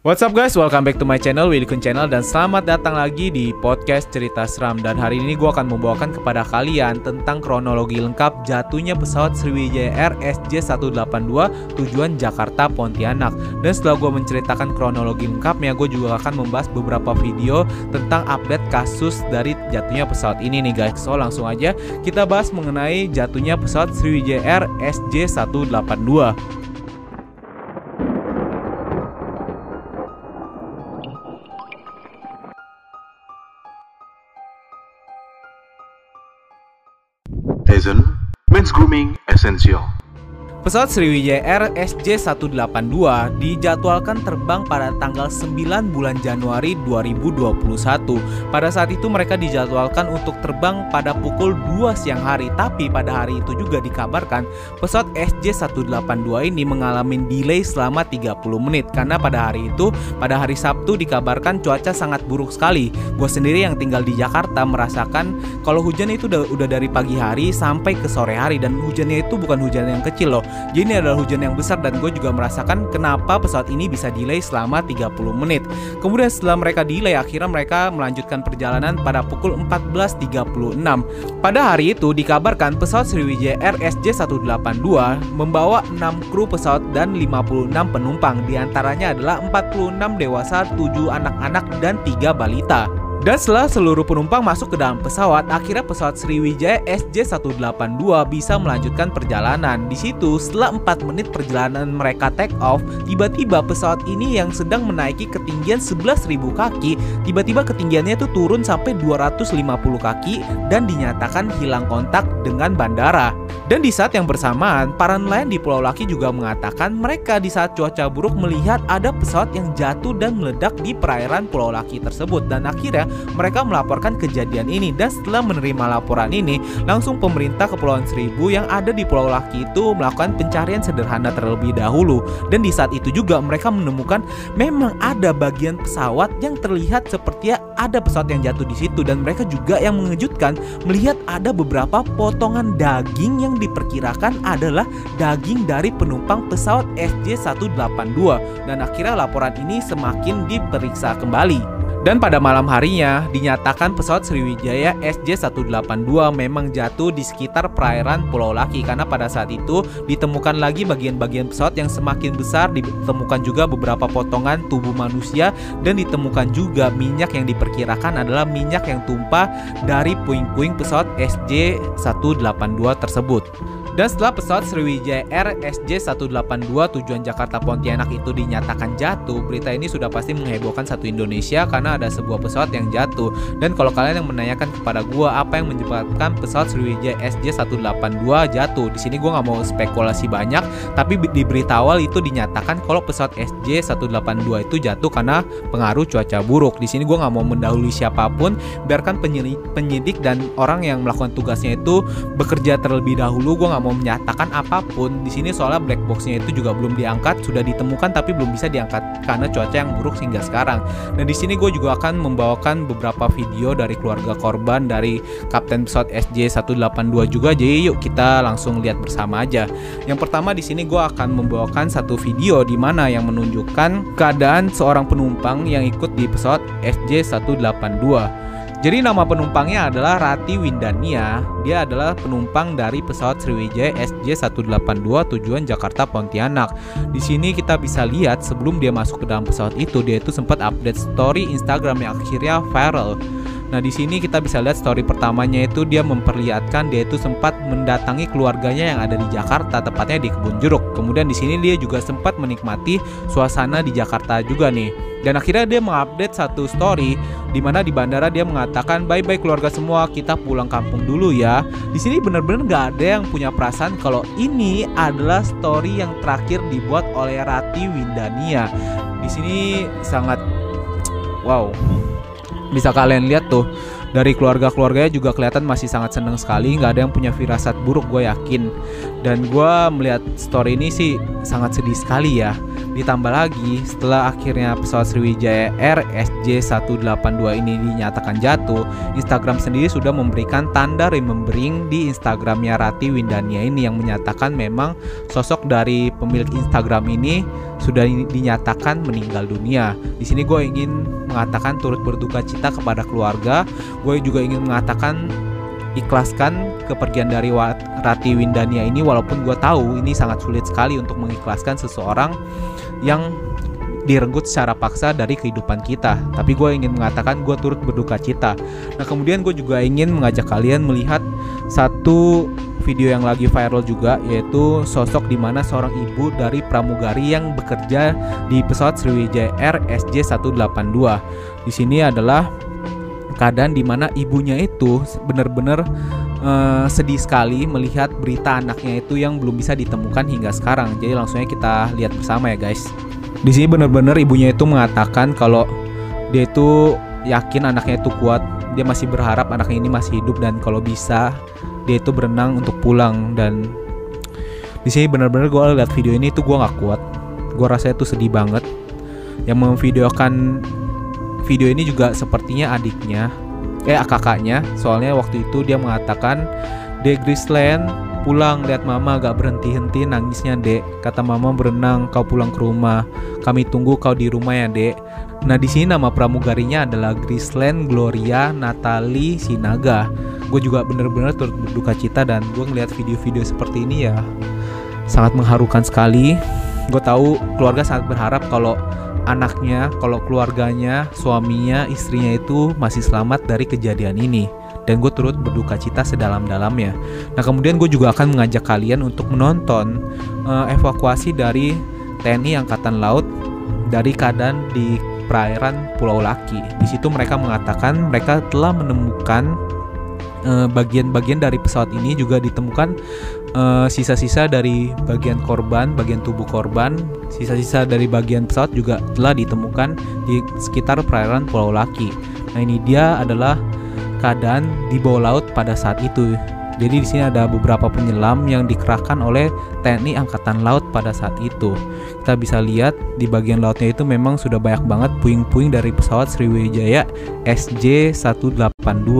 What's up guys, welcome back to my channel, Willy Kun Channel. Dan selamat datang lagi di podcast cerita seram. Dan hari ini gue akan membawakan kepada kalian tentang kronologi lengkap jatuhnya pesawat Sriwijaya Air SJ182 tujuan Jakarta Pontianak. Dan setelah gue menceritakan kronologi lengkapnya, gue juga akan membahas beberapa video tentang update kasus dari jatuhnya pesawat ini nih guys. So langsung aja kita bahas mengenai jatuhnya pesawat Sriwijaya Air SJ182 Tizen Men's Grooming Essential Pesawat Sriwijaya Air SJ182 dijadwalkan terbang pada tanggal 9 bulan Januari 2021. Pada saat itu mereka dijadwalkan untuk terbang pada pukul 2 siang hari, tapi pada hari itu juga dikabarkan pesawat SJ182 ini mengalami delay selama 30 menit karena pada hari itu, pada hari Sabtu dikabarkan cuaca sangat buruk sekali. Gue sendiri yang tinggal di Jakarta merasakan kalau hujan itu udah, udah dari pagi hari sampai ke sore hari dan hujannya itu bukan hujan yang kecil loh jadi ini adalah hujan yang besar dan gue juga merasakan kenapa pesawat ini bisa delay selama 30 menit. Kemudian setelah mereka delay, akhirnya mereka melanjutkan perjalanan pada pukul 14.36. Pada hari itu dikabarkan pesawat Sriwijaya Air SJ182 membawa 6 kru pesawat dan 56 penumpang. Di antaranya adalah 46 dewasa, 7 anak-anak, dan 3 balita. Dan setelah seluruh penumpang masuk ke dalam pesawat, akhirnya pesawat Sriwijaya SJ182 bisa melanjutkan perjalanan. Di situ, setelah 4 menit perjalanan mereka take off, tiba-tiba pesawat ini yang sedang menaiki ketinggian 11.000 kaki, tiba-tiba ketinggiannya itu turun sampai 250 kaki dan dinyatakan hilang kontak dengan bandara. Dan di saat yang bersamaan, para nelayan di Pulau Laki juga mengatakan mereka di saat cuaca buruk melihat ada pesawat yang jatuh dan meledak di perairan Pulau Laki tersebut. Dan akhirnya mereka melaporkan kejadian ini dan setelah menerima laporan ini, langsung pemerintah Kepulauan Seribu yang ada di Pulau Laki itu melakukan pencarian sederhana terlebih dahulu. Dan di saat itu juga mereka menemukan memang ada bagian pesawat yang terlihat seperti ada pesawat yang jatuh di situ dan mereka juga yang mengejutkan melihat ada beberapa potongan daging yang diperkirakan adalah daging dari penumpang pesawat SJ182 dan akhirnya laporan ini semakin diperiksa kembali. Dan pada malam harinya dinyatakan pesawat Sriwijaya SJ182 memang jatuh di sekitar perairan Pulau Laki karena pada saat itu ditemukan lagi bagian-bagian pesawat yang semakin besar, ditemukan juga beberapa potongan tubuh manusia dan ditemukan juga minyak yang diperkirakan adalah minyak yang tumpah dari puing-puing pesawat SJ182 tersebut. Dan setelah pesawat Sriwijaya Air SJ182 tujuan Jakarta Pontianak itu dinyatakan jatuh, berita ini sudah pasti menghebohkan satu Indonesia karena ada sebuah pesawat yang jatuh. Dan kalau kalian yang menanyakan kepada gua apa yang menyebabkan pesawat Sriwijaya SJ182 jatuh, di sini gua nggak mau spekulasi banyak, tapi di berita awal itu dinyatakan kalau pesawat SJ182 itu jatuh karena pengaruh cuaca buruk. Di sini gua nggak mau mendahului siapa pun, biarkan penyidik, penyidik dan orang yang melakukan tugasnya itu bekerja terlebih dahulu. Gua nggak mau menyatakan apa pun. Di sini soalnya black boxnya itu juga belum diangkat sudah ditemukan tapi belum bisa diangkat karena cuaca yang buruk hingga sekarang. Dan di sini gue juga akan membawakan beberapa video dari keluarga korban dari kapten pesawat SJ 182 juga. Jadi yuk kita langsung lihat bersama aja. Yang pertama di sini gue akan membawakan satu video di mana yang menunjukkan keadaan seorang penumpang yang ikut di pesawat SJ 182 jadi nama penumpangnya adalah Rati Windania. Dia adalah penumpang dari pesawat Sriwijaya SJ182 tujuan Jakarta Pontianak. Di sini kita bisa lihat sebelum dia masuk ke dalam pesawat itu, dia itu sempat update story Instagram yang akhirnya viral. Nah, di sini kita bisa lihat story pertamanya itu dia memperlihatkan dia itu sempat mendatangi keluarganya yang ada di Jakarta, tepatnya di Kebun Jeruk. Kemudian di sini dia juga sempat menikmati suasana di Jakarta juga nih. Dan akhirnya dia mengupdate satu story di mana di bandara dia mengatakan bye bye keluarga semua kita pulang kampung dulu ya. Di sini bener-bener nggak ada yang punya perasaan kalau ini adalah story yang terakhir dibuat oleh Rati Windania. Di sini sangat wow. Bisa kalian lihat tuh dari keluarga-keluarganya juga kelihatan masih sangat seneng sekali. Nggak ada yang punya firasat buruk gue yakin. Dan gue melihat story ini sih sangat sedih sekali ya ditambah lagi setelah akhirnya pesawat Sriwijaya Air SJ182 ini dinyatakan jatuh Instagram sendiri sudah memberikan tanda remembering di Instagramnya Rati Windania ini yang menyatakan memang sosok dari pemilik Instagram ini sudah dinyatakan meninggal dunia. Di sini gue ingin mengatakan turut berduka cita kepada keluarga. Gue juga ingin mengatakan ikhlaskan kepergian dari Rati Windania ini walaupun gue tahu ini sangat sulit sekali untuk mengikhlaskan seseorang yang direnggut secara paksa dari kehidupan kita. Tapi gue ingin mengatakan gue turut berduka cita. Nah kemudian gue juga ingin mengajak kalian melihat satu video yang lagi viral juga yaitu sosok di mana seorang ibu dari pramugari yang bekerja di pesawat Sriwijaya Air SJ182 di sini adalah keadaan di mana ibunya itu benar-benar uh, sedih sekali melihat berita anaknya itu yang belum bisa ditemukan hingga sekarang. Jadi langsungnya kita lihat bersama ya guys. Di sini benar-benar ibunya itu mengatakan kalau dia itu yakin anaknya itu kuat, dia masih berharap anaknya ini masih hidup dan kalau bisa dia itu berenang untuk pulang dan di sini benar-benar gue lihat video ini itu gue nggak kuat, gue rasa itu sedih banget. Yang memvideokan video ini juga sepertinya adiknya eh kakaknya. Soalnya waktu itu dia mengatakan Dek Grisland pulang lihat mama gak berhenti-henti nangisnya dek. Kata mama berenang kau pulang ke rumah. Kami tunggu kau di rumah ya dek. Nah di sini nama pramugarinya adalah Grisland Gloria Natali Sinaga. Gue juga bener-bener turut berduka cita dan gue ngeliat video-video seperti ini ya. Sangat mengharukan sekali. Gue tahu keluarga sangat berharap kalau anaknya, kalau keluarganya, suaminya, istrinya itu masih selamat dari kejadian ini. Dan gue turut berduka cita sedalam-dalamnya. Nah kemudian gue juga akan mengajak kalian untuk menonton uh, evakuasi dari TNI Angkatan Laut dari keadaan di perairan Pulau Laki. Di situ mereka mengatakan mereka telah menemukan bagian-bagian uh, dari pesawat ini juga ditemukan Eh, sisa-sisa dari bagian korban, bagian tubuh korban, sisa-sisa dari bagian pesawat juga telah ditemukan di sekitar perairan Pulau Laki. Nah ini dia adalah keadaan di bawah laut pada saat itu. Jadi di sini ada beberapa penyelam yang dikerahkan oleh TNI Angkatan Laut pada saat itu. Kita bisa lihat di bagian lautnya itu memang sudah banyak banget puing-puing dari pesawat Sriwijaya SJ182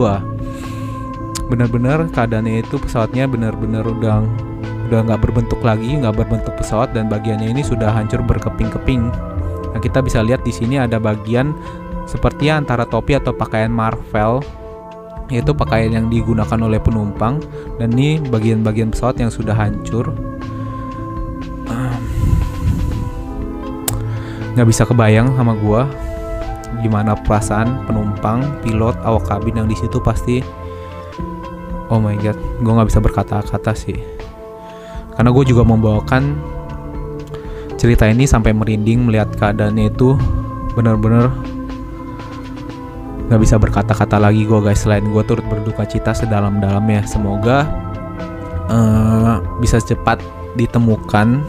benar-benar keadaannya itu pesawatnya benar-benar udah udah nggak berbentuk lagi nggak berbentuk pesawat dan bagiannya ini sudah hancur berkeping-keping. Nah kita bisa lihat di sini ada bagian seperti antara topi atau pakaian Marvel yaitu pakaian yang digunakan oleh penumpang dan ini bagian-bagian pesawat yang sudah hancur. Nggak bisa kebayang sama gua gimana perasaan penumpang pilot awak kabin yang di situ pasti oh my god gue nggak bisa berkata-kata sih. Karena gue juga membawakan cerita ini sampai merinding melihat keadaannya itu bener-bener nggak bisa berkata-kata lagi gue guys. Selain gue turut berduka cita sedalam-dalamnya. Semoga uh, bisa cepat ditemukan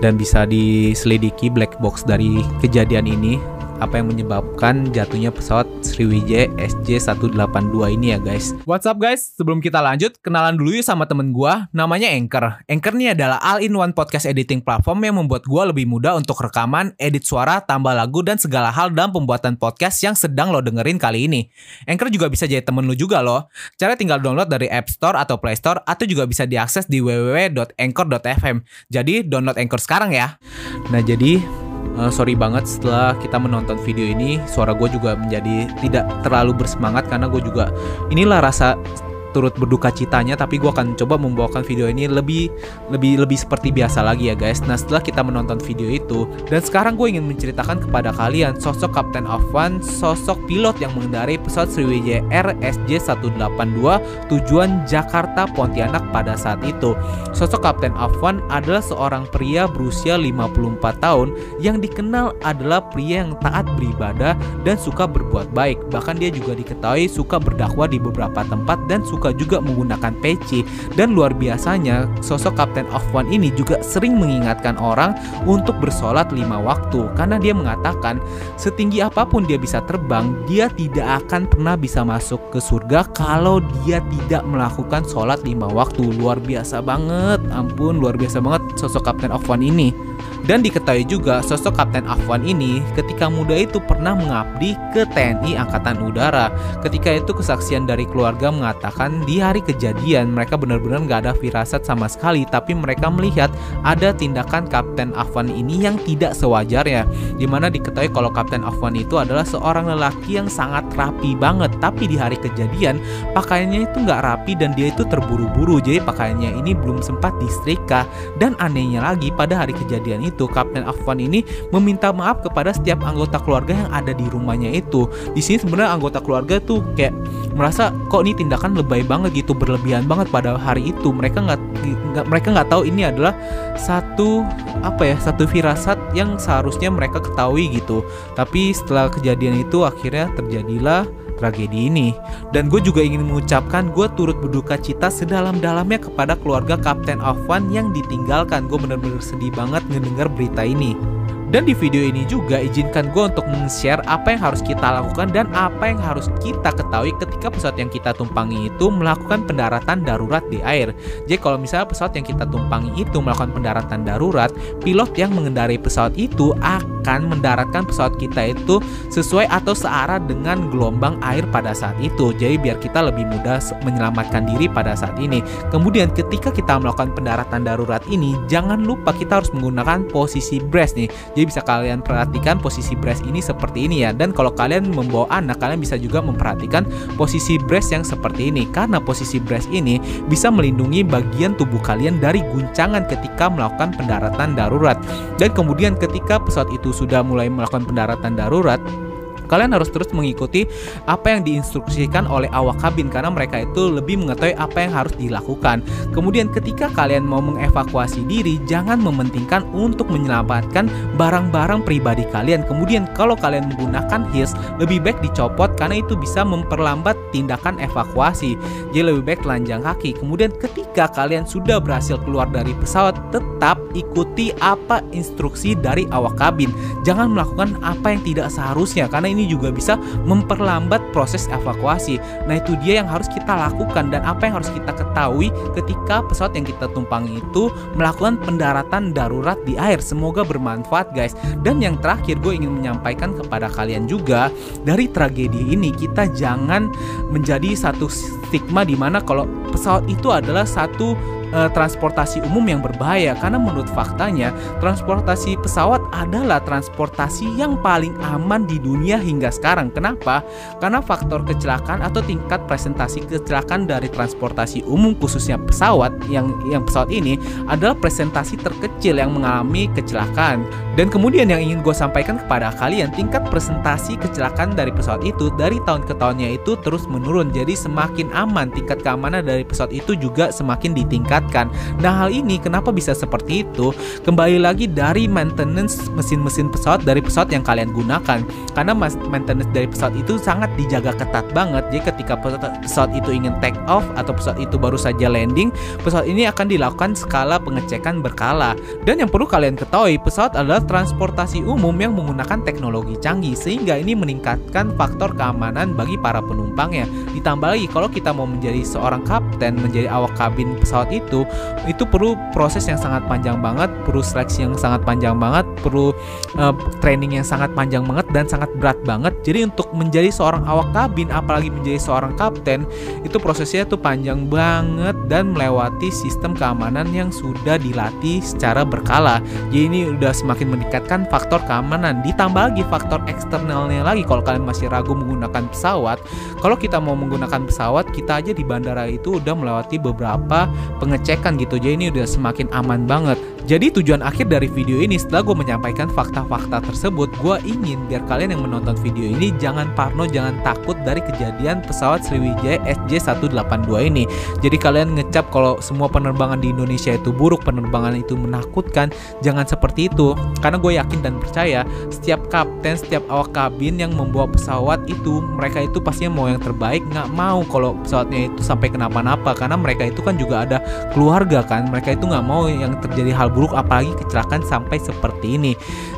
dan bisa diselidiki black box dari kejadian ini. Apa yang menyebabkan jatuhnya pesawat Sriwijaya SJ182 ini ya guys. What's up guys? Sebelum kita lanjut, kenalan dulu yuk sama temen gue, namanya Anchor. Anchor ini adalah all-in-one podcast editing platform yang membuat gue lebih mudah untuk rekaman, edit suara, tambah lagu, dan segala hal dalam pembuatan podcast yang sedang lo dengerin kali ini. Anchor juga bisa jadi temen lo juga loh. Cara tinggal download dari App Store atau Play Store, atau juga bisa diakses di www.anchor.fm. Jadi download Anchor sekarang ya. Nah jadi uh, sorry banget setelah kita menonton video ini suara gue juga menjadi tidak terlalu bersemangat karena gue juga inilah rasa turut berduka citanya tapi gue akan coba membawakan video ini lebih lebih lebih seperti biasa lagi ya guys. Nah setelah kita menonton video itu dan sekarang gue ingin menceritakan kepada kalian sosok Captain Afwan sosok pilot yang mengendarai pesawat Sriwijaya Air SJ182 tujuan Jakarta Pontianak pada saat itu. Sosok Kapten Afwan adalah seorang pria berusia 54 tahun yang dikenal adalah pria yang taat beribadah dan suka berbuat baik. Bahkan dia juga diketahui suka berdakwah di beberapa tempat dan suka juga menggunakan peci. Dan luar biasanya sosok Kapten Afwan ini juga sering mengingatkan orang untuk bersolat lima waktu. Karena dia mengatakan setinggi apa pun dia bisa terbang dia tidak akan pernah bisa masuk ke surga kalau dia tidak melakukan sholat lima waktu. Luar biasa banget. Ampun luar biasa banget sosok Kapten Afwan ini dan diketahui juga sosok Kapten Afwan ini ketika muda itu pernah mengabdi ke TNI Angkatan Udara. Ketika itu kesaksian dari keluarga mengatakan di hari kejadian mereka benar-benar nggak ada firasat sama sekali tapi mereka melihat ada tindakan Kapten Afwan ini yang tidak sewajarnya. Di mana diketahui kalau Kapten Afwan itu adalah seorang lelaki yang sangat rapi banget tapi di hari kejadian pakaiannya itu nggak rapi dan dia itu terburu-buru jadi pakaiannya ini belum sempat disetrika dan anehnya lagi pada hari kejadian itu itu Kapten Afwan ini meminta maaf kepada setiap anggota keluarga yang ada di rumahnya itu. Di sini sebenarnya anggota keluarga tuh kayak merasa kok ini tindakan lebay banget gitu berlebihan banget pada hari itu. Mereka nggak mereka nggak tahu ini adalah satu apa ya satu firasat yang seharusnya mereka ketahui gitu. Tapi setelah kejadian itu akhirnya terjadilah tragedi ini. Dan gue juga ingin mengucapkan gue turut berduka cita sedalam-dalamnya kepada keluarga Kapten Afwan yang ditinggalkan. Gue bener-bener sedih banget ngedengar berita ini. Dan di video ini juga izinkan gue untuk men-share apa yang harus kita lakukan dan apa yang harus kita ketahui ketika pesawat yang kita tumpangi itu melakukan pendaratan darurat di air. Jadi kalau misalnya pesawat yang kita tumpangi itu melakukan pendaratan darurat, pilot yang mengendarai pesawat itu akan mendaratkan pesawat kita itu sesuai atau searah dengan gelombang air pada saat itu. Jadi biar kita lebih mudah menyelamatkan diri pada saat ini. Kemudian ketika kita melakukan pendaratan darurat ini, jangan lupa kita harus menggunakan posisi brace nih. Jadi bisa kalian perhatikan posisi brace ini seperti ini ya. Dan kalau kalian membawa anak, kalian bisa juga memperhatikan posisi brace yang seperti ini. Karena posisi brace ini bisa melindungi bagian tubuh kalian dari guncangan ketika melakukan pendaratan darurat. Dan kemudian ketika pesawat itu sudah mulai melakukan pendaratan darurat, Kalian harus terus mengikuti apa yang diinstruksikan oleh awak kabin karena mereka itu lebih mengetahui apa yang harus dilakukan. Kemudian ketika kalian mau mengevakuasi diri, jangan mementingkan untuk menyelamatkan barang-barang pribadi kalian. Kemudian kalau kalian menggunakan his, lebih baik dicopot karena itu bisa memperlambat tindakan evakuasi. Jadi lebih baik telanjang kaki. Kemudian ketika kalian sudah berhasil keluar dari pesawat, tetap ikuti apa instruksi dari awak kabin. Jangan melakukan apa yang tidak seharusnya karena ini juga bisa memperlambat proses evakuasi. Nah, itu dia yang harus kita lakukan dan apa yang harus kita ketahui ketika pesawat yang kita tumpangi itu melakukan pendaratan darurat di air. Semoga bermanfaat, guys. Dan yang terakhir, gue ingin menyampaikan kepada kalian juga dari tragedi ini kita jangan menjadi satu stigma di mana kalau pesawat itu adalah satu uh, transportasi umum yang berbahaya karena menurut faktanya transportasi pesawat adalah transportasi yang paling aman di dunia hingga sekarang. Kenapa? Karena faktor kecelakaan atau tingkat presentasi kecelakaan dari transportasi umum khususnya pesawat yang yang pesawat ini adalah presentasi terkecil yang mengalami kecelakaan. Dan kemudian yang ingin gue sampaikan kepada kalian, tingkat presentasi kecelakaan dari pesawat itu dari tahun ke tahunnya itu terus menurun. Jadi semakin aman tingkat keamanan dari pesawat itu juga semakin ditingkat ditingkatkan. Nah, hal ini kenapa bisa seperti itu? Kembali lagi dari maintenance mesin-mesin pesawat dari pesawat yang kalian gunakan. Karena maintenance dari pesawat itu sangat dijaga ketat banget. Jadi ketika pesawat itu ingin take off atau pesawat itu baru saja landing, pesawat ini akan dilakukan skala pengecekan berkala. Dan yang perlu kalian ketahui, pesawat adalah transportasi umum yang menggunakan teknologi canggih sehingga ini meningkatkan faktor keamanan bagi para penumpangnya. Ditambah lagi kalau kita mau menjadi seorang kapten, menjadi awak kabin pesawat itu itu perlu proses yang sangat panjang banget perlu seleksi yang sangat panjang banget perlu uh, training yang sangat panjang banget dan sangat berat banget jadi untuk menjadi seorang awak kabin apalagi menjadi seorang kapten itu prosesnya tuh panjang banget dan melewati sistem keamanan yang sudah dilatih secara berkala jadi ini udah semakin meningkatkan faktor keamanan. Ditambah lagi faktor eksternalnya lagi kalau kalian masih ragu menggunakan pesawat. Kalau kita mau menggunakan pesawat, kita aja di bandara itu udah melewati beberapa pengecekan gitu. Jadi ini udah semakin aman banget. Jadi tujuan akhir dari video ini setelah gue menyampaikan fakta-fakta tersebut, gue ingin biar kalian yang menonton video ini jangan parno, jangan takut dari kejadian pesawat Sriwijaya SJ182 ini. Jadi kalian ngecap kalau semua penerbangan di Indonesia itu buruk, penerbangan itu menakutkan, jangan seperti itu. Karena gue yakin dan percaya setiap kapten, setiap awak kabin yang membawa pesawat itu, mereka itu pastinya mau yang terbaik, nggak mau kalau pesawatnya itu sampai kenapa-napa. Karena mereka itu kan juga ada keluarga kan, mereka itu nggak mau yang terjadi hal buruk apalagi kecelakaan sampai seperti ini.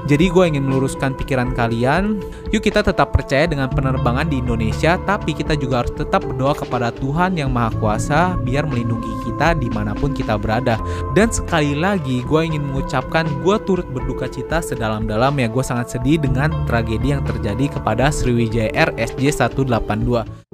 Jadi gue ingin meluruskan pikiran kalian. Yuk kita tetap percaya dengan penerbangan di Indonesia, tapi kita juga harus tetap berdoa kepada Tuhan yang Maha Kuasa biar melindungi kita di mana pun kita berada. Dan sekali lagi gue ingin mengucapkan gue turut berduka cita sedalam-dalam ya gue sangat sedih dengan tragedi yang terjadi kepada Sriwijaya Air SJ182.